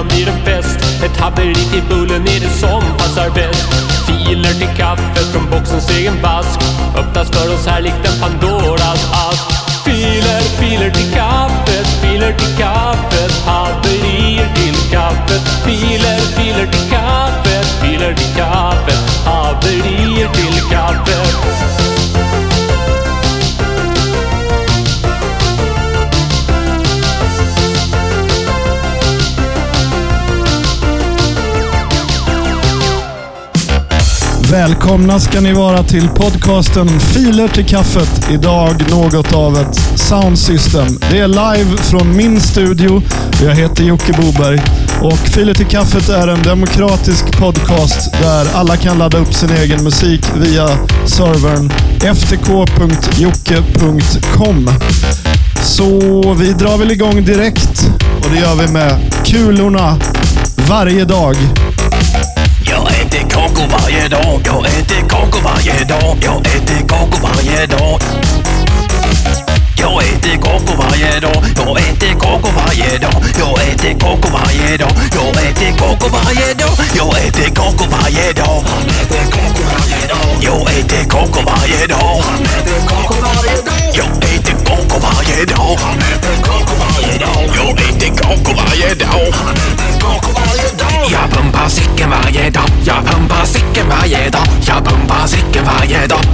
Ibland blir en fest Ett haveri till bullen är det som passar bäst. Filer till kaffet från boxens egen vask Öppnas för oss här likt en Pandoras ask. Filer, filer till kaffet, filer till kaffet. Haverier till kaffet. Filer, filer till kaffet, filer till kaffet. Haverier till kaffet. Välkomna ska ni vara till podcasten Filer till kaffet. Idag något av ett soundsystem. Det är live från min studio. Jag heter Jocke Boberg. Och Filer till kaffet är en demokratisk podcast där alla kan ladda upp sin egen musik via servern ftk.jocke.com. Så vi drar väl igång direkt. Och det gör vi med kulorna varje dag. Jag äter kakor varje dag, jag äter kakor varje dag, jag äter kakor varje dag. Jag äter kakor varje dag, jag äter kakor varje dag, jag äter kakor varje dag, jag äter kakor varje dag, jag äter kakor varje dag. Jag äter kakor varje dag. Jag äter kakor varje dag. Kakor varje dag. Jag pumpar sicken varje dag. Jag pumpar sicken varje dag. Jag pumpar sicken varje dag.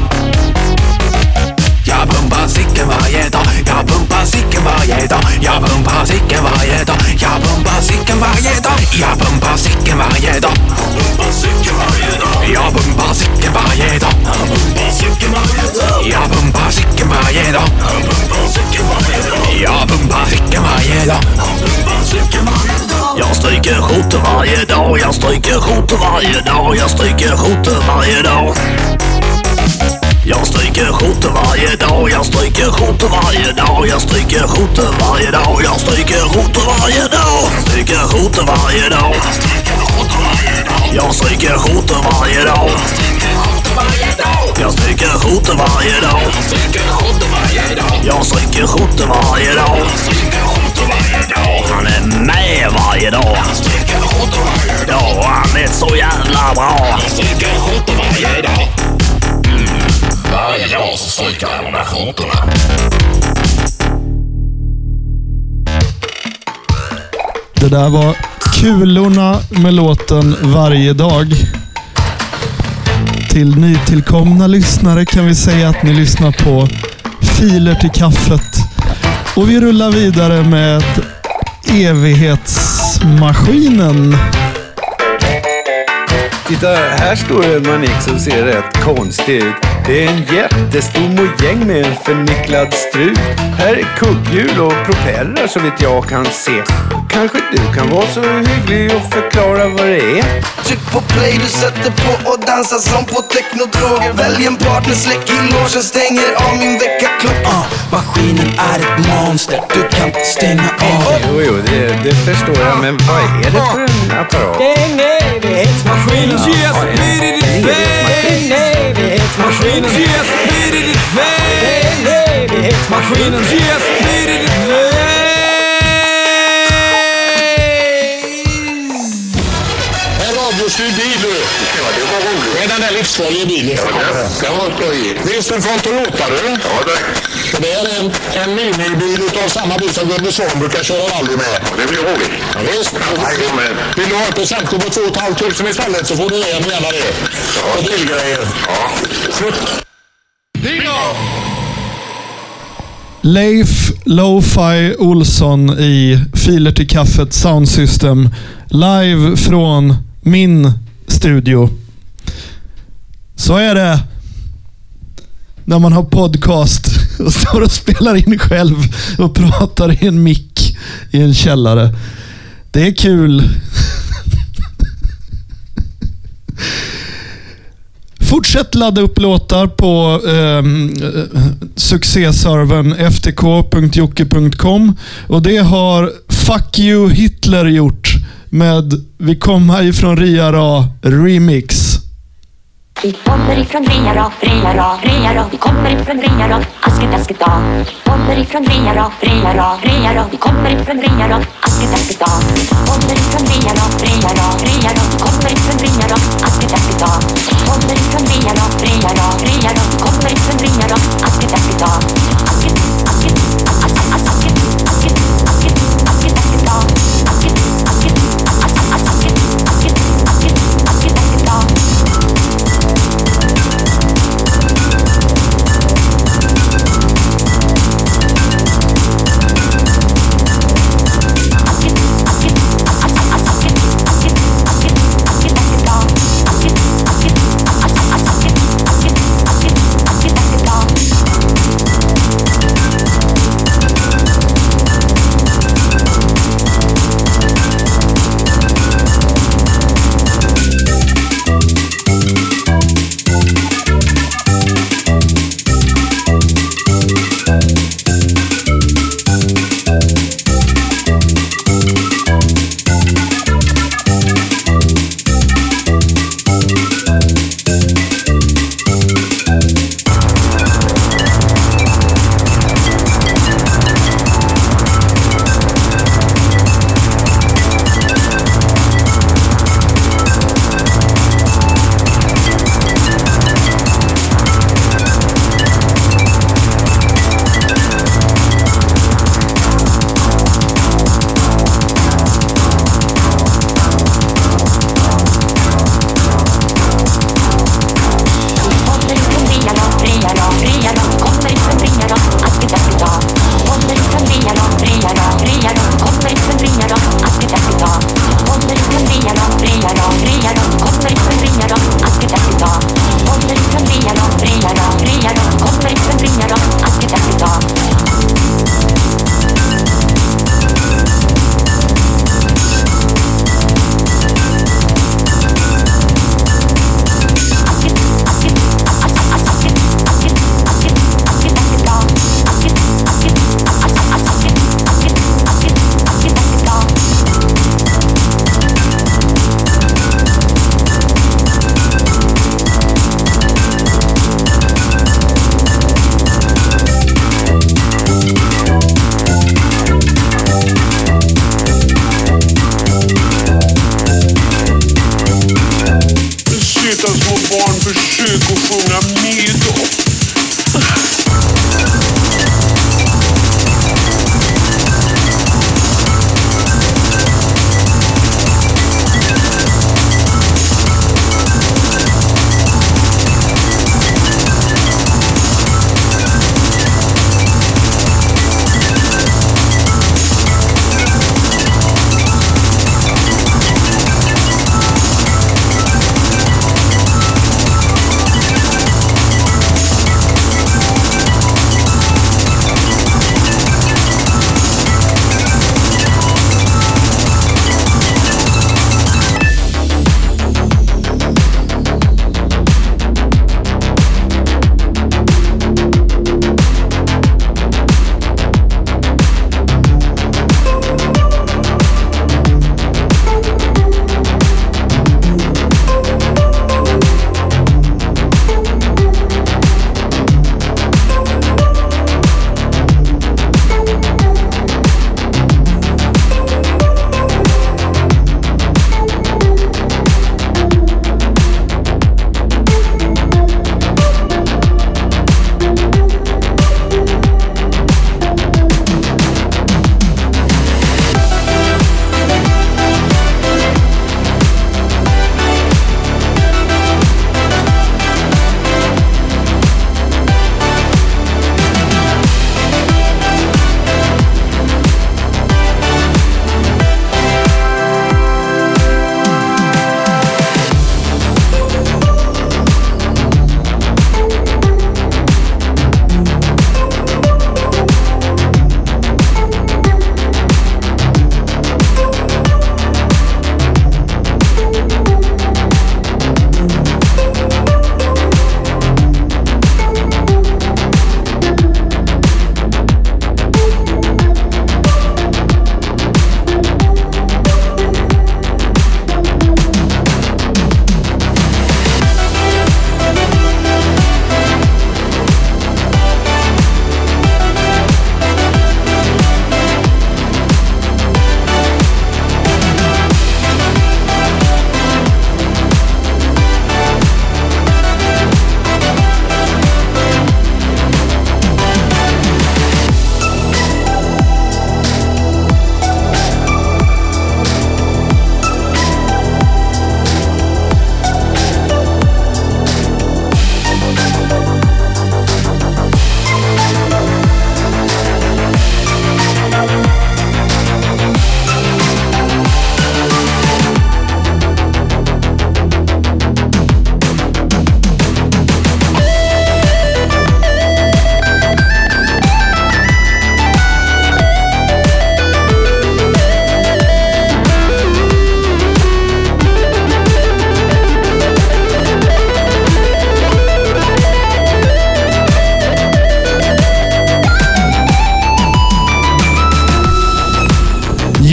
Jag pumpar sicken varje dag. Jag pumpar sicken varje dag. Jag pumpar sicken varje dag. Jag pumpar sicken varje dag. Jag pumpar sicken varje dag. Jag pumpar sicken varje dag. Jag pumpar sicken varje dag. Jag pumpar sicken varje dag. Jag stryker skjortor varje dag. Jag stryker skjortor varje dag. Jag stryker skjortor varje dag. Jag stryker skjortor varje dag, jag stryker skjortor varje dag, jag stryker skjortor varje dag, jag stryker skjortor varje dag, jag stryker skjortor varje dag. Jag stryker skjortor varje dag. Jag stryker skjortor varje dag. Jag stryker skjortor varje dag. Han är med varje dag. Ja, han är så jävla bra. Varje dag så stryker jag de där skjortorna. Det där var kulorna med låten Varje dag. Till nytillkomna lyssnare kan vi säga att ni lyssnar på Filer till kaffet. Och vi rullar vidare med Evighetsmaskinen. Titta, här står en manik som ser rätt konstig ut. Det är en jättestor mojäng med en förnicklad strut. Här är kugghjul och propellrar så vitt jag kan se. Kanske du kan vara så hygglig och förklara vad det är? Tryck på play, du sätter på och dansar som på technodroger Välj en partner, släck i logen, stänger av min väckarklocka uh, Maskinen är ett monster, du kan stänga av den Jo, jo, det, det förstår jag. Men vad är det för en apparat? En evighetsmaskin. Ja, Yes, evighetsmaskin. Yes, beat it in En evighetsmaskin. Yes, beat it in En radiostyrd bil du. Ja, det var roligt. Med den där livsfarliga bilen. Ja, det var skojigt. Visst en du? Ja, det. Det är en, en minibil utav samma bil som Gunde Svan brukar köra rally med. Ja, det blir roligt. Ja, visst. Jajamän. Vill du ha ett presentkort på 2 500 istället så får du en gärna det. Ja, och grillgrejer. Ja. Bingo! Leif Lo-Fi Olsson i Filer till kaffet Soundsystem. Live från min studio. Så är det när man har podcast och står och spelar in själv och pratar i en mick i en källare. Det är kul. Fortsätt ladda upp låtar på um, succéservern ftk.jocke.com och det har Fuck You Hitler gjort med Vi kom härifrån Ria Ra Remix. Vi kommer ifrån Riara, Riara, Riara. Vi kommer ifrån Riara, Asketasketa. Kommer ifrån Riara, Riara, Riara. Vi kommer ifrån Riara, Asketasketa. Kommer ifrån Riara, Riara, Riara. Vi kommer ifrån Riara, Asketasketa. Kommer ifrån Riara, Riara, Riara. Vi kommer ifrån Riara, Asketasketa.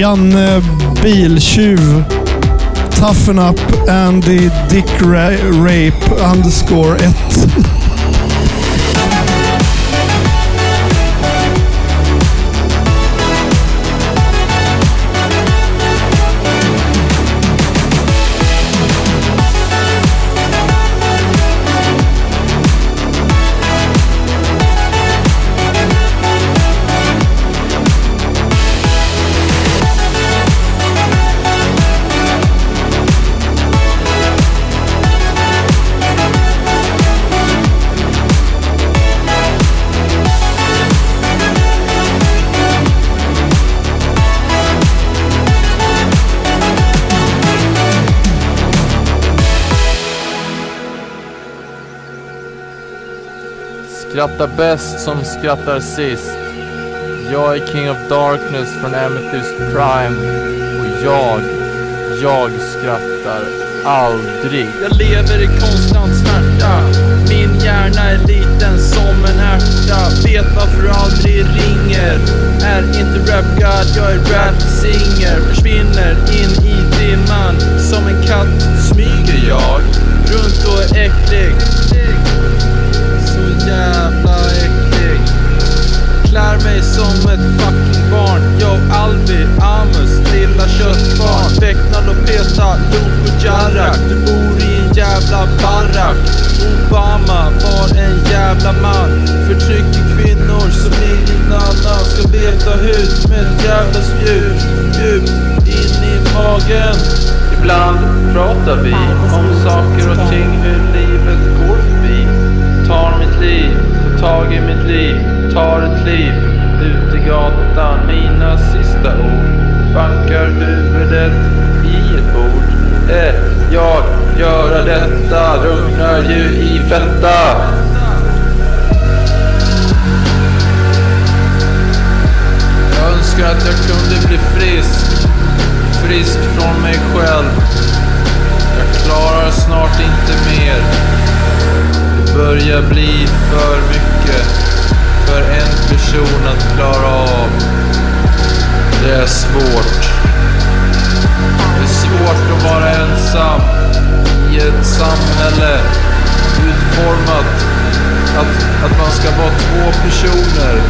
Janne Biltjuv. Toughen up Andy Dick Ra- Rape underscore 1. Skrattar bäst som skrattar sist. Jag är King of Darkness från Amethyst Prime. Och jag, jag skrattar aldrig. Jag lever i konstant smärta Min hjärna är liten som en ärta Vet varför aldrig ringer Är inte rap god, jag är rap singer Försvinner in i dimman Som en katt smyger jag Runt och Ibland pratar vi om saker och ting, hur livet går förbi. Tar mitt liv, tar tag i mitt liv, tar ett liv. ut i gatan. Mina sista ord bankar huvudet i ett bord. Eh, jag göra detta, drunknar ju i fetta. Jag önskar att jag kunde bli frisk Frisk från mig själv. Jag klarar snart inte mer. Det börjar bli för mycket För en person att klara av. Det är svårt. Det är svårt att vara ensam I ett samhälle Utformat att, att man ska vara två personer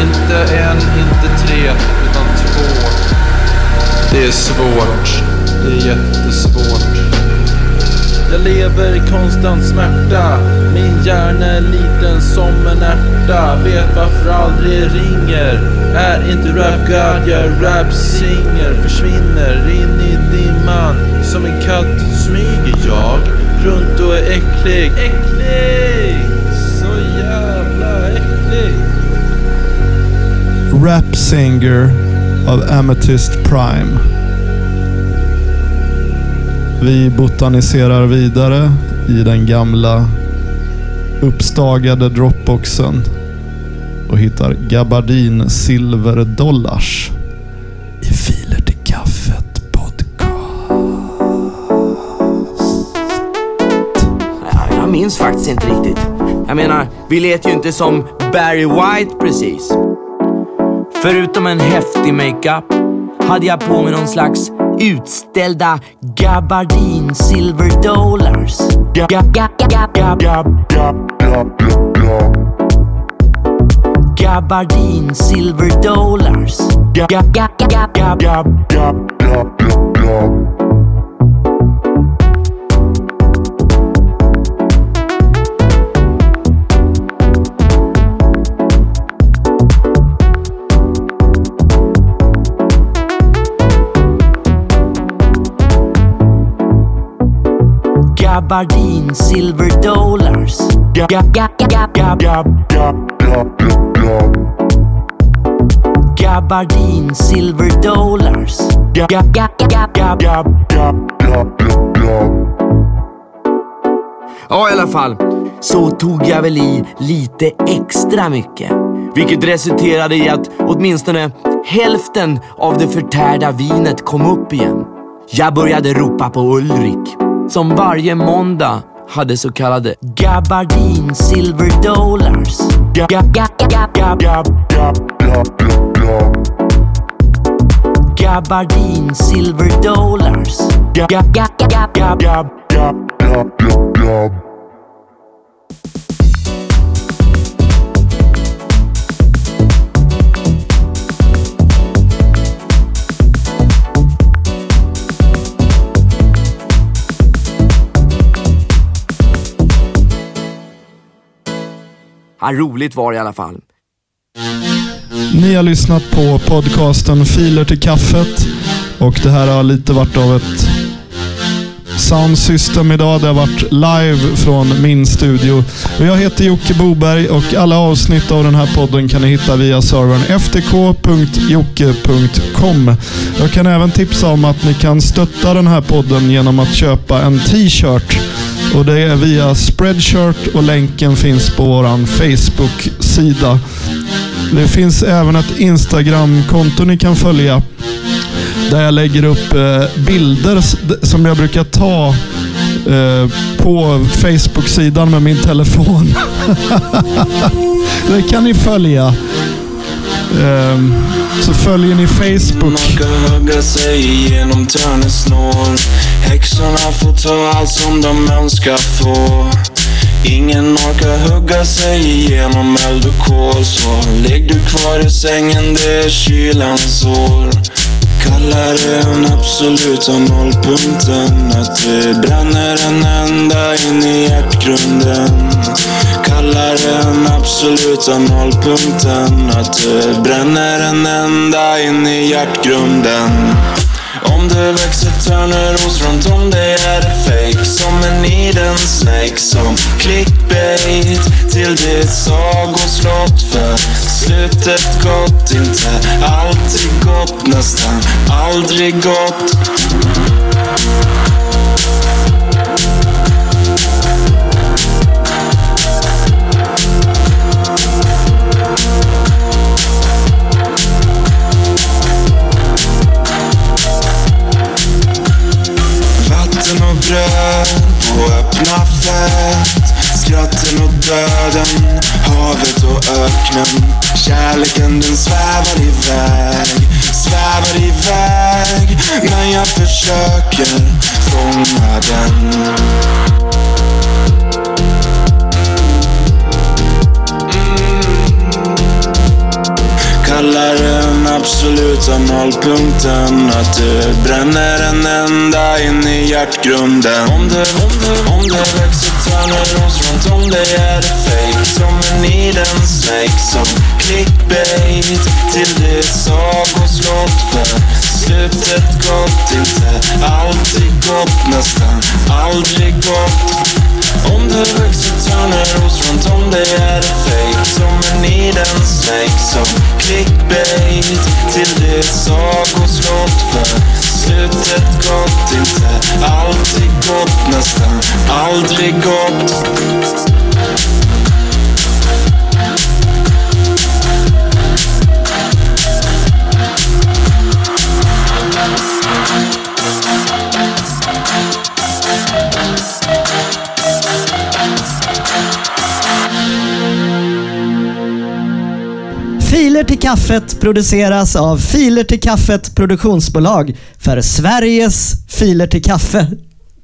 inte en, inte tre, utan två. Det är svårt. Det är jättesvårt. Jag lever i konstant smärta. Min hjärna är liten som en ärta. Vet varför aldrig ringer. Är inte rap god, jag är rap singer. Försvinner in i dimman. Som en katt smyger jag runt och är äcklig. Äcklig! Rap Singer av Amethyst Prime. Vi botaniserar vidare i den gamla uppstagade dropboxen och hittar Gabardin Silver Dollars i Filer till kaffet podcast. Ja, jag minns faktiskt inte riktigt. Jag menar, vi lät ju inte som Barry White precis. Förutom en häftig makeup hade jag på mig någon slags utställda gabardin silver dollars. Ga- ga- ga- Gabardin silver dollars. Ga- ga- ga- ga- ga- ga- Gabardin silver dollars. Ja, i alla fall. Så tog jag väl i lite extra mycket. Vilket resulterade i att åtminstone hälften av det förtärda vinet kom upp igen. Jag började ropa på Ulrik, som varje måndag hade så kallade gabardin silver dollars. Gab, gab, gab, gabardin silver dollars. Gab, gab, gab, gab, gab. Ja, roligt var det i alla fall. Ni har lyssnat på podcasten Filer till kaffet och det här har lite varit av ett sound system idag. Det har varit live från min studio. Och jag heter Jocke Boberg och alla avsnitt av den här podden kan ni hitta via servern ftk.jocke.com. Jag kan även tipsa om att ni kan stötta den här podden genom att köpa en t-shirt. Och Det är via Spreadshirt och länken finns på vår Facebook-sida. Det finns även ett Instagram-konto ni kan följa. Där jag lägger upp eh, bilder som jag brukar ta eh, på Facebook-sidan med min telefon. det kan ni följa. Um, så följer ni Facebook. Man ska hugga sig igenom törnesnår. Häxorna får ta allt som de önskar få Ingen orkar hugga sig igenom eld och kol Så ligg du kvar i sängen, det är kylans år. Kallar det den absoluta nollpunkten Att det bränner en ända in i hjärtgrunden. Kallar den absoluta nollpunkten. Att du bränner en ända in i hjärtgrunden. Om det växer törneros runt om dig är det fake. Som en eden snake som clickbait. Till ditt sagoslott för slutet gott Inte. Alltid gott, nästan aldrig gott öppna fält Skratten och döden, havet och öknen. Kärleken den svävar iväg, svävar iväg. Men jag försöker fånga den. Att du bränner en ända in i hjärtgrunden. Om det, om det, om det växer törneros runt om dig. Är det fake Som en eden snake som clickbait Till ditt sagoslott? För slutet gott Inte. Alltid gott, nästan. Aldrig gott om du växer törneros runt om dig är det fake Som en eden snake som clickbait Till ditt sagoslott för slutet gott Inte alltid gott, nästan aldrig gott Filer till kaffet produceras av Filer till kaffet produktionsbolag för Sveriges Filer till kaffe.